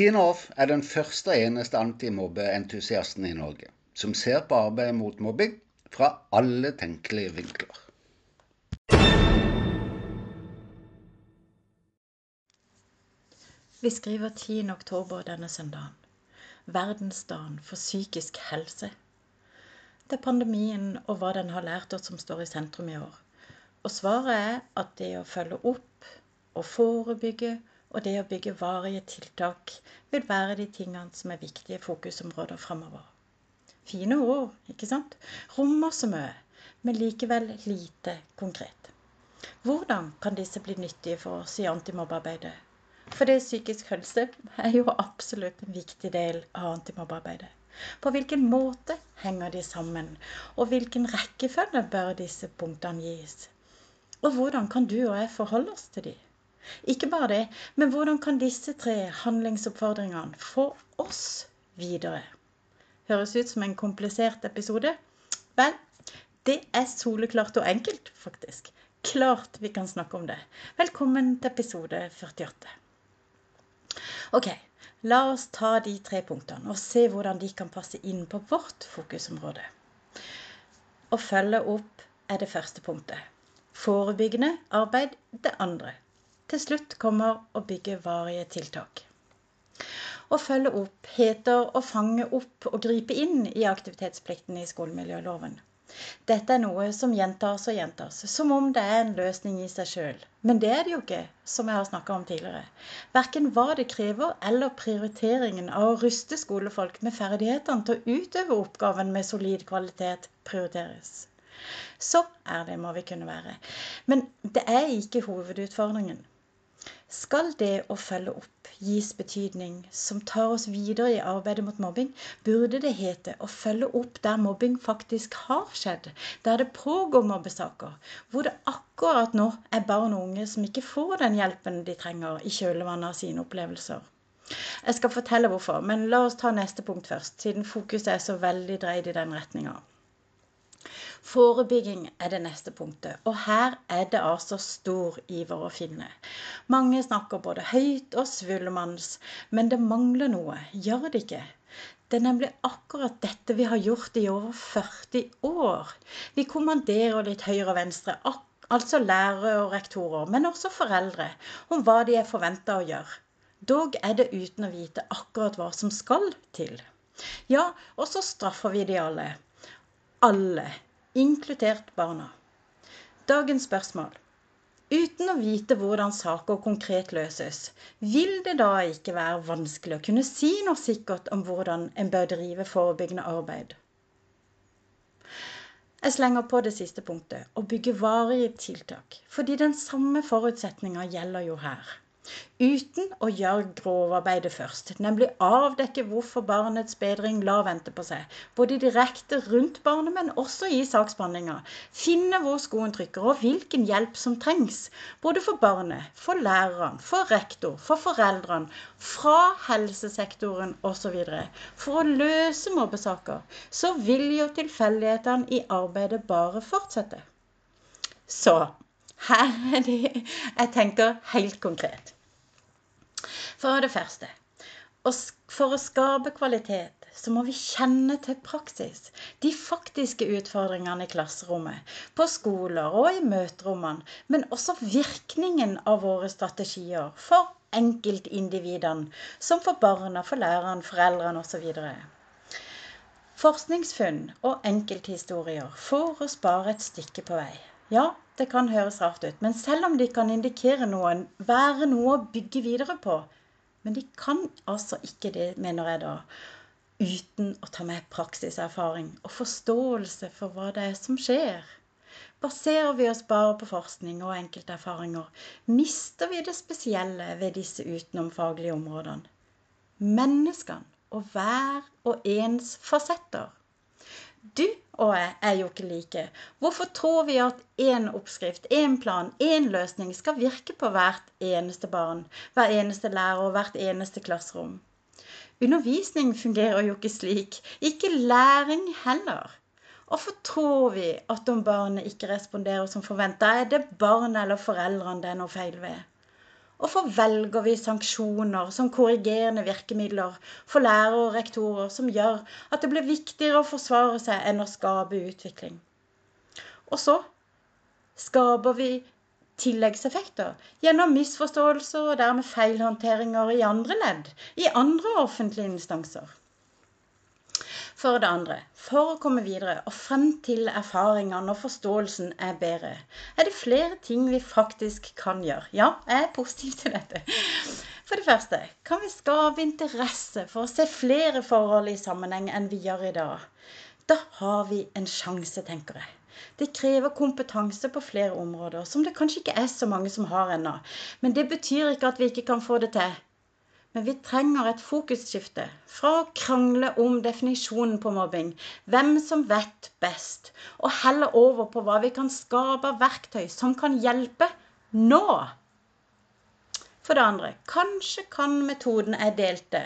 Tine Off er den første og eneste antimobbeentusiasten i Norge som ser på arbeidet mot mobbing fra alle tenkelige vinkler. Vi skriver 10. oktober denne søndagen. Verdensdagen for psykisk helse. Det er pandemien og hva den har lært oss som står i sentrum i år. Og svaret er at det å følge opp og forebygge og det å bygge varige tiltak vil være de tingene som er viktige fokusområder framover. Fine ord, ikke sant? Rommer så mye, men likevel lite konkret. Hvordan kan disse bli nyttige for oss i antimobbearbeidet? For det psykisk helse er jo absolutt en viktig del av antimobbearbeidet. På hvilken måte henger de sammen, og hvilken rekkefølge bør disse punktene gis? Og hvordan kan du og jeg forholde oss til de? Ikke bare det, men hvordan kan disse tre handlingsoppfordringene få oss videre? Høres ut som en komplisert episode? Vel, det er soleklart og enkelt, faktisk. Klart vi kan snakke om det. Velkommen til episode 48. Ok, la oss ta de tre punktene og se hvordan de kan passe inn på vårt fokusområde. Å følge opp er det første punktet. Forebyggende arbeid det andre. Til slutt kommer å bygge varige tiltak. Å følge opp heter å fange opp og gripe inn i aktivitetsplikten i skolemiljøloven. Dette er noe som gjentas og gjentas, som om det er en løsning i seg sjøl. Men det er det jo ikke, som jeg har snakka om tidligere. Verken hva det krever eller prioriteringen av å ruste skolefolk med ferdighetene til å utøve oppgaven med solid kvalitet prioriteres. Så ærlig må vi kunne være. Men det er ikke hovedutfordringen. Skal det å følge opp gis betydning som tar oss videre i arbeidet mot mobbing, burde det hete å følge opp der mobbing faktisk har skjedd, der det pågår mobbesaker, hvor det akkurat nå er barn og unge som ikke får den hjelpen de trenger i kjølvannet av sine opplevelser. Jeg skal fortelle hvorfor, men la oss ta neste punkt først, siden fokuset er så veldig dreid i den retninga. Forebygging er det neste punktet, og her er det altså stor iver å finne. Mange snakker både høyt og svullemanns, men det mangler noe, gjør det ikke? Det er nemlig akkurat dette vi har gjort i over 40 år. Vi kommanderer litt høyre og venstre, altså lærere og rektorer, men også foreldre, om hva de er forventa å gjøre. Dog er det uten å vite akkurat hva som skal til. Ja, og så straffer vi de alle. Alle inkludert barna. Dagens spørsmål. Uten å vite hvordan saker konkret løses, vil det da ikke være vanskelig å kunne si noe sikkert om hvordan en bør drive forebyggende arbeid? Jeg slenger på det siste punktet å bygge varige tiltak, fordi den samme forutsetninga gjelder jo her uten å gjøre grovarbeidet først, nemlig avdekke hvorfor barnets bedring lar vente på seg, både direkte rundt barnet, men også i saksbehandlinga. Finne hvor skoen trykker, og hvilken hjelp som trengs, både for barnet, for læreren, for rektor, for foreldrene, fra helsesektoren osv. For å løse mobbesaker, så vil jo tilfeldighetene i arbeidet bare fortsette. Så her er de jeg tenker helt konkret. For det første for å skape kvalitet så må vi kjenne til praksis. De faktiske utfordringene i klasserommet, på skoler og i møterommene. Men også virkningen av våre strategier for enkeltindividene. Som for barna, for læreren, foreldrene osv. Forskningsfunn og enkelthistorier får oss bare et stykke på vei. Ja, det kan høres rart ut, men selv om de kan indikere noen, være noe å bygge videre på Men de kan altså ikke det, mener jeg da, uten å ta med praksiserfaring og forståelse for hva det er som skjer. Baserer vi oss bare på forskning og enkelterfaringer, mister vi det spesielle ved disse utenomfaglige områdene. Menneskene og hver og ens fasetter. Du og jeg er jo ikke like. Hvorfor tror vi at én oppskrift, én plan, én løsning skal virke på hvert eneste barn, hver eneste lærer og hvert eneste klasserom? Undervisning fungerer jo ikke slik. Ikke læring heller. Hvorfor tror vi at om barnet ikke responderer som forventa, er det barnet eller foreldrene det er noe feil ved? Hvorfor velger vi sanksjoner som korrigerende virkemidler for lærere og rektorer som gjør at det blir viktigere å forsvare seg enn å skape utvikling? Og så skaper vi tilleggseffekter gjennom misforståelser og dermed feilhåndteringer i andre ledd, i andre offentlige instanser. For det andre, for å komme videre og frem til erfaringene og forståelsen er bedre, er det flere ting vi faktisk kan gjøre. Ja, jeg er positiv til dette. For det første kan vi skape interesse for å se flere forhold i sammenheng enn vi gjør i dag. Da har vi en sjanse, tenker jeg. Det krever kompetanse på flere områder som det kanskje ikke er så mange som har ennå. Men det betyr ikke at vi ikke kan få det til. Men vi trenger et fokusskifte fra å krangle om definisjonen på mobbing, hvem som vet best, og heller over på hva vi kan skape av verktøy som kan hjelpe nå. For det andre, kanskje kan metoden jeg delte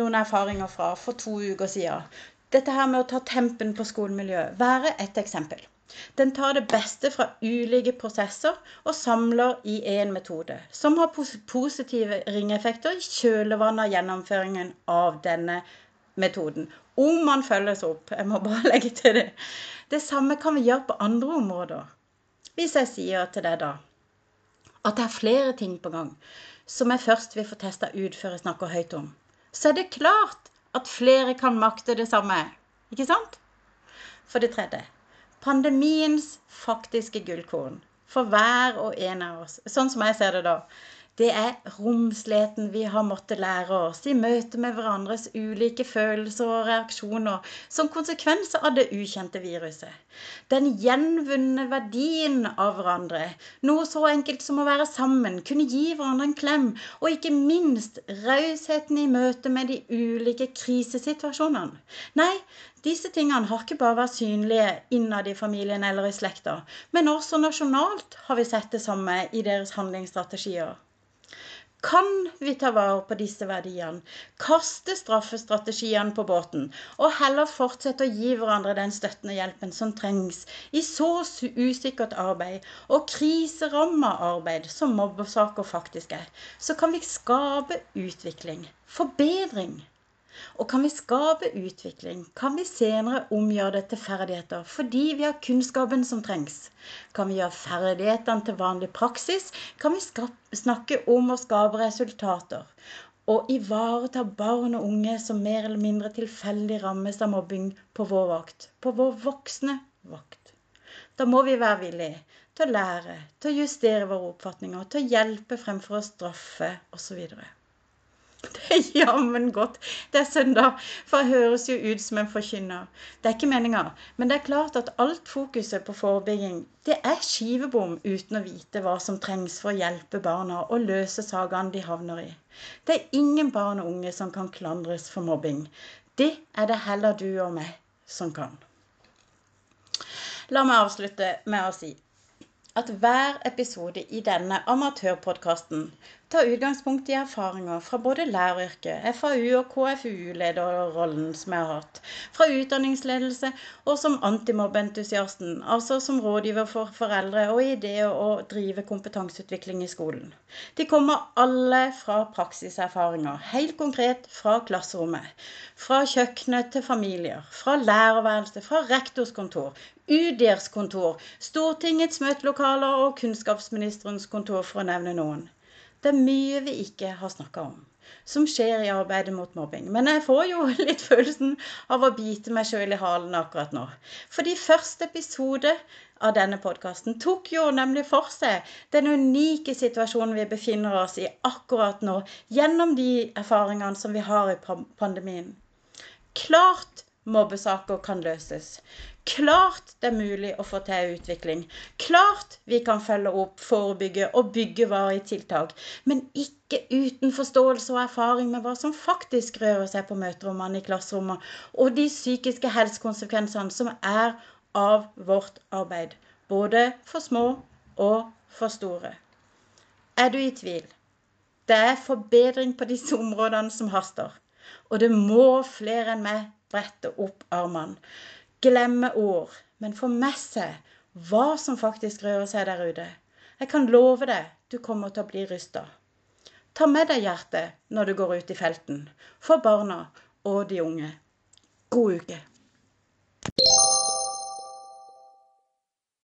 noen erfaringer fra for to uker siden, dette her med å ta tempen på skolemiljøet, være et eksempel. Den tar det beste fra ulike prosesser og samler i én metode, som har positive ringeffekter i kjølvannet av gjennomføringen av denne metoden. Om man følges opp. Jeg må bare legge til det. Det samme kan vi gjøre på andre områder. Hvis jeg sier til deg da at det er flere ting på gang som jeg først vil få testa ut før jeg snakker høyt om, så er det klart at flere kan makte det samme. Ikke sant? For det tredje pandemiens faktiske gullkorn for hver og en av oss, sånn som jeg ser det da, det er romsligheten vi har måttet lære oss i møte med hverandres ulike følelser og reaksjoner som konsekvens av det ukjente viruset. Den gjenvunne verdien av hverandre. Noe så enkelt som å være sammen, kunne gi hverandre en klem. Og ikke minst rausheten i møte med de ulike krisesituasjonene. Nei, disse tingene har ikke bare vært synlige innad i familien eller i slekta, men også nasjonalt har vi sett det samme i deres handlingsstrategier. Kan vi ta vare på disse verdiene, kaste straffestrategiene på båten og heller fortsette å gi hverandre den støtten og hjelpen som trengs i så usikkert arbeid og kriseramma arbeid som mobbesaker faktisk er, så kan vi skape utvikling, forbedring. Og kan vi skape utvikling, kan vi senere omgjøre det til ferdigheter fordi vi har kunnskapen som trengs. Kan vi gjøre ferdighetene til vanlig praksis, kan vi snakke om å skape resultater. Og ivareta barn og unge som mer eller mindre tilfeldig rammes av mobbing på vår vakt. På vår voksne vakt. Da må vi være villige til å lære, til å justere våre oppfatninger, til å hjelpe fremfor å straffe osv. Det er jammen godt. Det er søndag, for jeg høres jo ut som en forkynner. Det er ikke meninga, men det er klart at alt fokuset på forebygging, det er skivebom uten å vite hva som trengs for å hjelpe barna og løse sakene de havner i. Det er ingen barn og unge som kan klandres for mobbing. Det er det heller du og meg som kan. La meg avslutte med å si at hver episode i denne amatørpodkasten tar utgangspunkt i erfaringer fra både læreryrket, FAU- og KFU-lederrollen som jeg har hatt, fra utdanningsledelse og som antimobbeentusiasten, altså som rådgiver for foreldre og i det å drive kompetanseutvikling i skolen. De kommer alle fra praksiserfaringer, helt konkret fra klasserommet. Fra kjøkkenet til familier, fra lærerværelse, fra rektorskontor, UDIRs kontor, Stortingets møtelokaler og kunnskapsministerens kontor, for å nevne noen. Det er mye vi ikke har snakka om som skjer i arbeidet mot mobbing. Men jeg får jo litt følelsen av å bite meg sjøl i halen akkurat nå. Fordi første episode av denne podkasten tok jo nemlig for seg den unike situasjonen vi befinner oss i akkurat nå, gjennom de erfaringene som vi har i pandemien. Klart mobbesaker kan løses. Klart det er mulig å få til utvikling. Klart vi kan følge opp, forebygge og bygge varige tiltak. Men ikke uten forståelse og erfaring med hva som faktisk rører seg på møterommene i klasserommet, og de psykiske helsekonsekvensene som er av vårt arbeid. Både for små og for store. Er du i tvil? Det er forbedring på disse områdene som haster. Og det må flere enn meg brette opp armene glemme ord, men få med seg hva som faktisk rører seg der ute. Jeg kan love deg, du kommer til å bli rysta. Ta med deg hjertet når du går ut i felten, for barna og de unge. God uke.